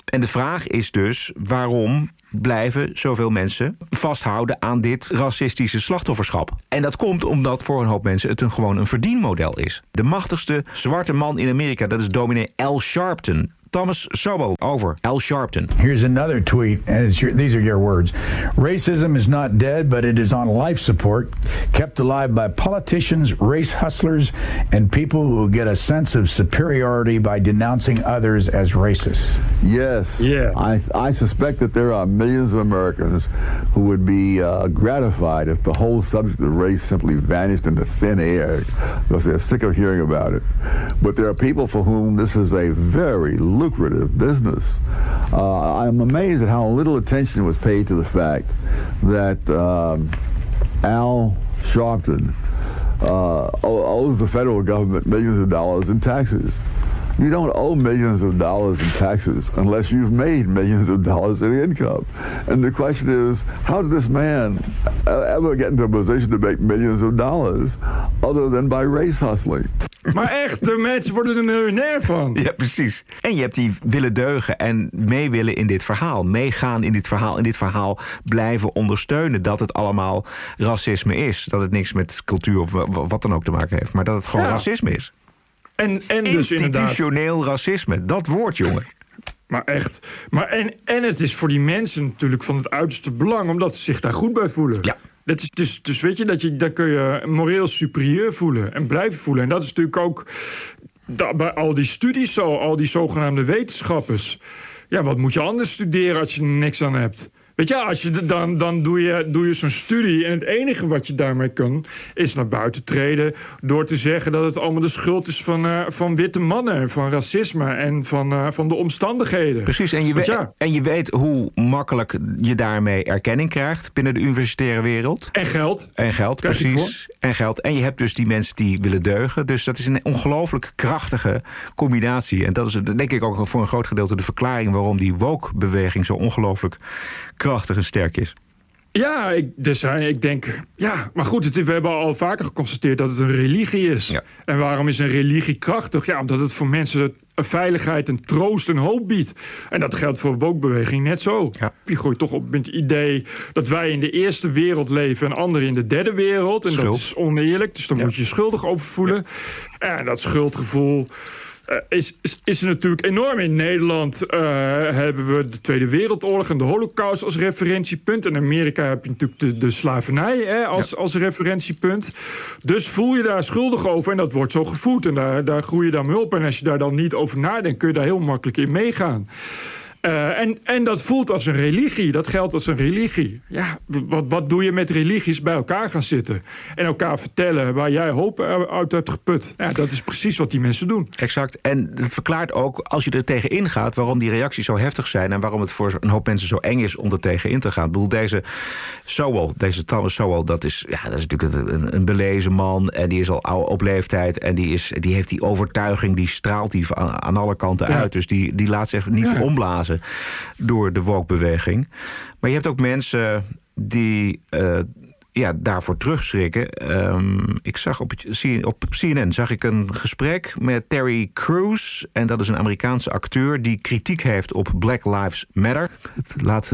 S1: En de vraag is dus waarom blijven zoveel mensen vasthouden aan dit racistische slachtofferschap. En dat komt omdat voor een hoop mensen het een, gewoon een verdienmodel is. De machtigste zwarte man in Amerika, dat is dominee Al Sharpton. Thomas Sobel over Al Sharpton.
S30: Here's another tweet, and your, these are your words. Racism is not dead, but it is on life support, kept alive by politicians, race hustlers, and people who get a sense of superiority by denouncing others as racist.
S31: Yes. Yeah. I, I suspect that there are millions of Americans who would be uh, gratified if the whole subject of race simply vanished into thin air because they're sick of hearing about it. But there are people for whom this is a very lucrative business. Uh, I'm amazed at how little attention was paid to the fact that um, Al Sharpton uh, owes the federal government millions of dollars in taxes. You don't owe millions of dollars in taxes unless you've made millions of dollars in income. And the question is, how did this man ever get into a position to make millions of dollars other than by race hustling?
S2: Maar echt, de mensen worden er miljonair van.
S1: Ja, precies. En je hebt die willen deugen en mee willen in dit verhaal. Meegaan in dit verhaal. In dit verhaal blijven ondersteunen dat het allemaal racisme is. Dat het niks met cultuur of wat dan ook te maken heeft. Maar dat het gewoon racisme is.
S2: En, en dus
S1: Institutioneel racisme, dat woord, jongen.
S2: Maar echt. Maar en, en het is voor die mensen natuurlijk van het uiterste belang, omdat ze zich daar goed bij voelen.
S1: Ja.
S2: Dat is dus, dus weet je, dat je, dan kun je moreel superieur voelen en blijven voelen. En dat is natuurlijk ook bij al die studies zo, al die zogenaamde wetenschappers. Ja, wat moet je anders studeren als je er niks aan hebt? Weet je, als je, dan, dan doe je, doe je zo'n studie. En het enige wat je daarmee kan, is naar buiten treden. door te zeggen dat het allemaal de schuld is van, uh, van witte mannen. van racisme en van, uh, van de omstandigheden.
S1: Precies, en je, weet, ja. en je weet hoe makkelijk je daarmee erkenning krijgt binnen de universitaire wereld.
S2: En geld.
S1: En geld, precies. En geld. En je hebt dus die mensen die willen deugen. Dus dat is een ongelooflijk krachtige combinatie. En dat is denk ik ook voor een groot gedeelte de verklaring waarom die woke-beweging zo ongelooflijk krachtig en sterk is.
S2: Ja, ik, dus, ik denk. Ja, maar goed, het, we hebben al vaker geconstateerd dat het een religie is. Ja. En waarom is een religie krachtig? Ja, omdat het voor mensen veiligheid en troost en hoop biedt. En dat geldt voor woke net zo. Ja. Je gooit toch op met het idee dat wij in de eerste wereld leven en anderen in de derde wereld. En dat is oneerlijk, dus daar moet je je schuldig over voelen. En dat schuldgevoel is, is, is er natuurlijk enorm. In Nederland uh, hebben we de Tweede Wereldoorlog en de Holocaust als referentiepunt. In Amerika heb je natuurlijk de, de slavernij hè, als, als referentiepunt. Dus voel je daar schuldig over en dat wordt zo gevoed. En daar, daar groei je dan mee op. En als je daar dan niet over nadenkt, kun je daar heel makkelijk in meegaan. Uh, en, en dat voelt als een religie. Dat geldt als een religie. Ja, wat, wat doe je met religies bij elkaar gaan zitten? En elkaar vertellen waar jij hoop uit hebt geput. Ja, dat is precies wat die mensen doen.
S1: Exact. En het verklaart ook, als je er tegen ingaat... waarom die reacties zo heftig zijn... en waarom het voor een hoop mensen zo eng is om er tegen in te gaan. Ik bedoel, deze Sowell, deze Thomas Sowell... dat is, ja, dat is natuurlijk een, een belezen man... en die is al op leeftijd... en die, is, die heeft die overtuiging, die straalt die aan, aan alle kanten uit. Dus die, die laat zich niet ja. omblazen door de woke-beweging. Maar je hebt ook mensen die uh, ja, daarvoor terugschrikken. Um, ik zag op, op CNN zag ik een gesprek met Terry Crews. En dat is een Amerikaanse acteur die kritiek heeft op Black Lives Matter. Het laat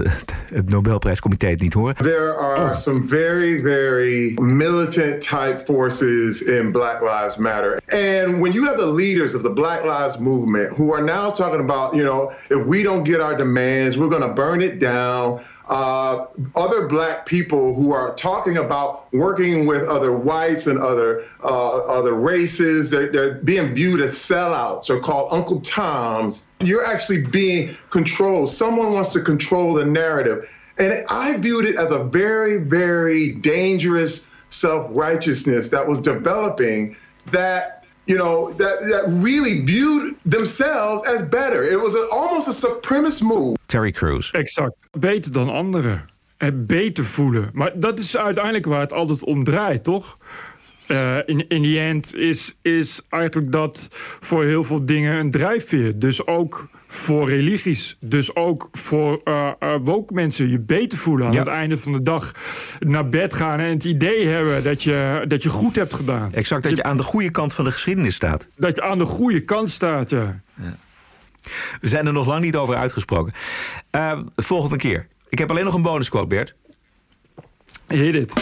S1: het Nobelprijscomité het niet horen.
S32: There are oh. some very, very militant type forces in Black Lives Matter. And when you have the leaders of the Black Lives movement who are now talking about, you know, if we don't get our demands, we're going to burn it down. Uh, other black people who are talking about working with other whites and other uh, other races. They're, they're being viewed as sellouts or called Uncle Toms. You're actually being controlled. Someone wants to control the narrative. And I viewed it as a very, very dangerous self righteousness that was developing that you know, that, that really viewed themselves as better. It was a, almost a supremacist move.
S1: Terry Crews.
S2: Exact. Beter dan anderen. Het beter voelen. Maar dat is uiteindelijk waar het altijd om draait, toch? Uh, in, in the end is, is eigenlijk dat voor heel veel dingen een drijfveer. Dus ook voor religies. Dus ook voor uh, uh, woke mensen je beter voelen aan
S1: Ja.
S2: het einde van de dag. Naar bed gaan en het idee hebben dat je, dat je goed hebt gedaan.
S1: Exact, dat je aan de goede kant van de geschiedenis staat.
S2: Dat je aan de goede kant staat, ja.
S1: We zijn er nog lang niet over uitgesproken. Eh, volgende keer. Ik heb alleen nog een bonusquote, Bert.
S2: Hit it.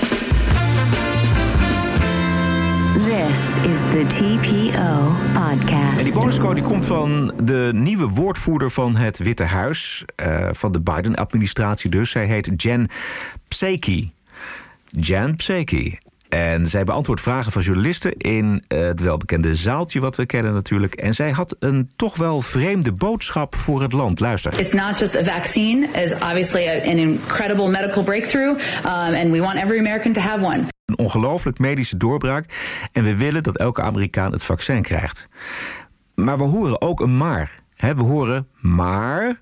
S33: This is the TPO podcast.
S1: En die bonusquote die komt van de nieuwe woordvoerder van het Witte Huis. eh, van de Biden-administratie dus. Zij heet Jen Psaki. Jen Psaki. En zij beantwoordt vragen van journalisten in eh, het welbekende zaaltje wat we kennen natuurlijk. En zij had een toch wel vreemde boodschap voor het land. Luister.
S34: It's not just a vaccine, it's obviously an incredible medical breakthrough, um, and we want every American to have one.
S1: Een ongelooflijk medische doorbraak. En we willen dat elke Amerikaan het vaccin krijgt. Maar we horen ook een maar. We horen maar.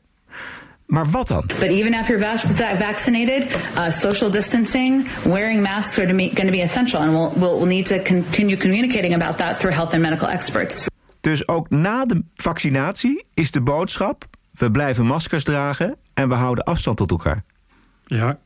S1: Maar wat dan?
S34: But even after you're vac- vaccinated, uh, social distancing, wearing masks are going to be essential, and we'll, we'll, we'll need to continue communicating about that through health and medical experts.
S1: Dus ook na de vaccinatie is de boodschap: we blijven maskers dragen en we houden afstand tot elkaar.
S2: Ja.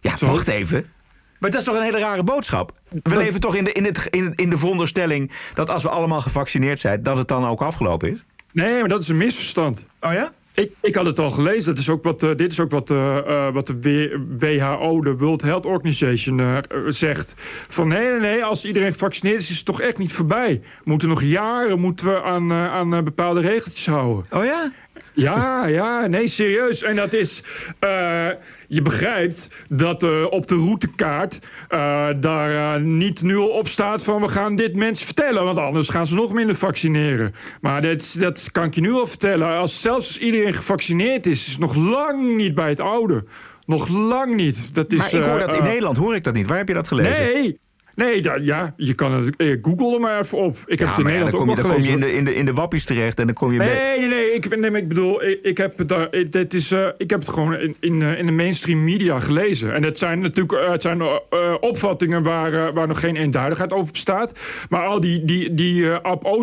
S1: Ja, wacht even. Maar dat is toch een hele rare boodschap? We leven toch in de, in, het, in, in de veronderstelling dat als we allemaal gevaccineerd zijn, dat het dan ook afgelopen is?
S2: Nee, maar dat is een misverstand.
S1: Oh ja?
S2: Ik, ik had het al gelezen. Dat is ook wat, eh, dit is ook wat, eh, eh, wat de WHO, de World Health Organization, zegt. Van nee, nee, als iedereen gevaccineerd is, is het toch echt niet voorbij. We moeten nog jaren moeten we aan, aan bepaalde regeltjes houden.
S1: Oh ja?
S2: Ja, ja, nee, serieus. En dat is. eh, je begrijpt dat eh, op de routekaart eh, daar niet nu al op staat van we gaan dit mensen vertellen. Want anders gaan ze nog minder vaccineren. Maar dat, dat kan ik je nu al vertellen. Als, zelfs als iedereen gevaccineerd is, is het nog lang niet bij het oude. Nog lang niet. Dat is,
S1: maar ik hoor dat in Nederland, hoor ik dat niet. Waar heb je dat gelezen?
S2: Nee, nee da- ja, je kan het. eh, Google er maar even op. Ik heb
S1: Ja,
S2: het in
S1: maar ja,
S2: Nederland
S1: dan kom je, dan kom je in de, in, de, in de wappies terecht en dan kom je bij...
S2: Nee, nee, nee. Ik, nee, ik bedoel, ik, ik heb, het daar, dit is, eh, ik heb het gewoon in, in, eh, in de mainstream media gelezen. En het zijn natuurlijk eh, het zijn, opvattingen waar, waar nog geen eenduidigheid over bestaat. Maar al die, die, die Ab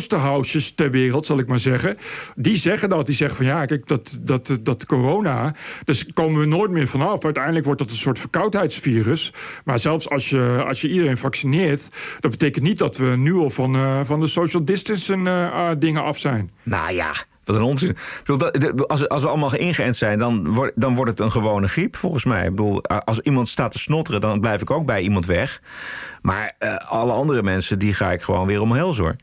S2: ter wereld, zal ik maar zeggen... die zeggen dat. Die zeggen van ja, kijk, dat, dat, dat corona... dus komen we nooit meer vanaf. Uiteindelijk wordt dat een soort verkoudheidsvirus. Maar zelfs als je, als je iedereen dat betekent niet dat we nu al van, eh, van de social distancing eh, eh, dingen af zijn.
S1: Nou ja, wat een onzin. Als, als we allemaal geïngeënt zijn, dan, wordt dan wordt het een gewone griep, volgens mij. Ik bedoel, als iemand staat te snotteren, dan blijf ik ook bij iemand weg. Maar eh, alle andere mensen, die ga ik gewoon weer omhels hoor.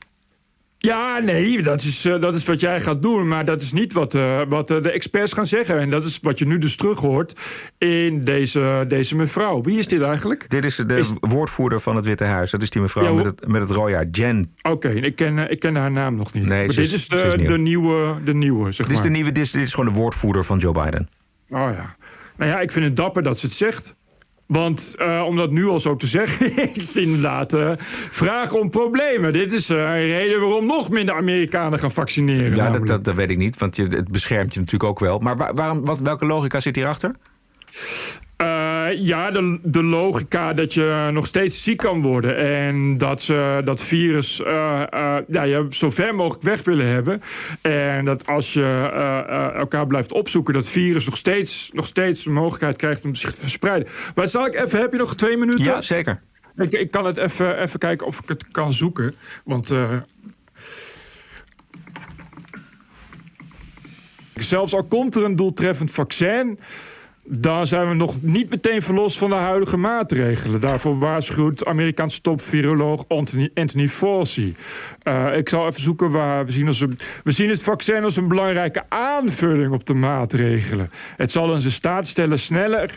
S2: Ja, nee, dat is, eh, dat is wat jij gaat doen. Maar dat is niet wat, eh, wat eh, de experts gaan zeggen. En dat is wat je nu dus terug hoort in deze, deze mevrouw. Wie is dit eigenlijk?
S1: Dit is de woordvoerder van het Witte Huis. Dat is die mevrouw
S2: Ja,
S1: met, het, met het rode haar, Jen.
S2: Oké, ik, ken, ik ken haar naam nog niet.
S1: Nee,
S2: maar dit
S1: is-
S2: de,
S1: nieuw.
S2: de, nieuwe, de nieuwe, zeg
S1: Dit is,
S2: maar.
S1: de nieuwe, dit, is, dit is gewoon de woordvoerder van Joe Biden.
S2: Oh ja. Nou ja, ik vind het dapper dat ze het zegt. Want eh, om dat nu al zo te zeggen, is inderdaad eh vraag om problemen. Dit is eh, een reden waarom nog minder Amerikanen gaan vaccineren.
S1: Ja, dat, dat, dat weet ik niet, want je, het beschermt je natuurlijk ook wel. Maar waar- waarom, wat, welke logica zit hierachter?
S2: Eh, ja, de, de logica dat je nog steeds ziek kan worden. En dat ze dat virus eh, eh, ja, je zo ver mogelijk weg willen hebben. En dat als je elkaar blijft opzoeken, dat virus nog steeds, nog steeds de mogelijkheid krijgt om zich te verspreiden. Maar zal ik even, heb je nog twee minuten?
S1: Ja, zeker.
S2: Ik, ik kan het even, even kijken of ik het kan zoeken. Want. Zelfs al komt er een doeltreffend vaccin, dan zijn we nog niet meteen verlost van de huidige maatregelen. Daarvoor waarschuwt Amerikaanse top-viroloog Anthony, Anthony Fauci. Uh, ik zal even zoeken waar we zien, als we zien het vaccin als een belangrijke aanvulling op de maatregelen. Het zal ons in staat stellen sneller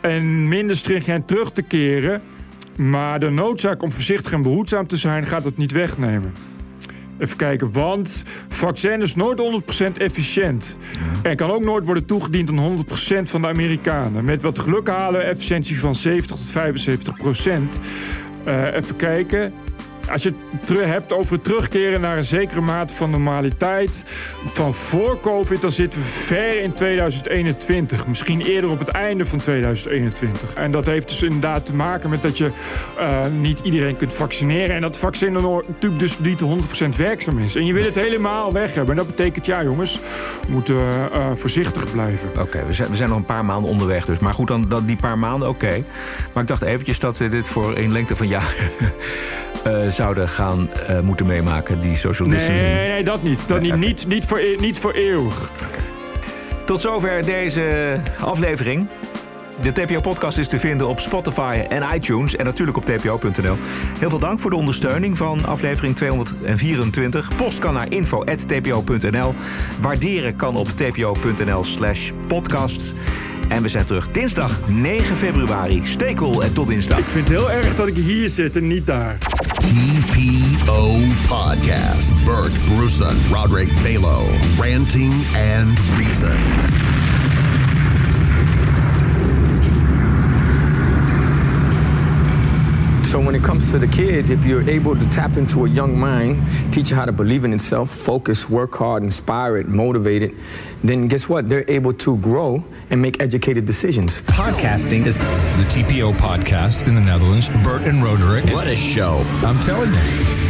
S2: en minder stringent terug te keren. Maar de noodzaak om voorzichtig en behoedzaam te zijn gaat het niet wegnemen. Even kijken, want vaccin is nooit 100% efficiënt. En kan ook nooit worden toegediend aan 100% van de Amerikanen. Met wat geluk halen we efficiëntie van 70 tot 75%. Uh, even kijken als je het hebt over terugkeren naar een zekere mate van normaliteit van voor COVID, dan zitten we ver in 2021. Misschien eerder op het einde van 2021. En dat heeft dus inderdaad te maken met dat je uh, niet iedereen kunt vaccineren. En dat vaccin natuurlijk dus niet 100% werkzaam is. En je wil het helemaal weg hebben. En dat betekent, ja jongens, we moeten uh, voorzichtig blijven.
S1: Oké, we, zijn, we zijn nog een paar maanden onderweg dus. Maar goed, dan, dan die paar maanden, oké. Maar ik dacht eventjes dat we dit voor een lengte van jaren... Uh, zouden gaan uh, moeten meemaken, die social distancing?
S2: Nee, nee, dat niet. Dat niet, niet, niet, voor, niet voor eeuwig.
S1: Okay. Tot zover deze aflevering. De TPO-podcast is te vinden op Spotify en iTunes en natuurlijk op tpo.nl. Heel veel dank voor de ondersteuning van aflevering 224. Post kan naar info.tpo.nl. Waarderen kan op tpo.nl slash podcasts. En we zijn terug dinsdag 9 februari. Stay cool en tot dinsdag.
S2: Ik vind het heel erg dat ik hier zit en niet daar.
S35: TPO Podcast. Bert Bruson, Roderick Balo. Ranting and Reason.
S36: So when it comes to the kids, if you're able to tap into a young mind, teach you how to believe in itself, focus, work hard, inspire it, motivate it, then guess what? They're able to grow and make educated decisions.
S35: Podcasting is the TPO podcast in the Netherlands. Bert and Roderick.
S19: What a show.
S35: I'm telling you.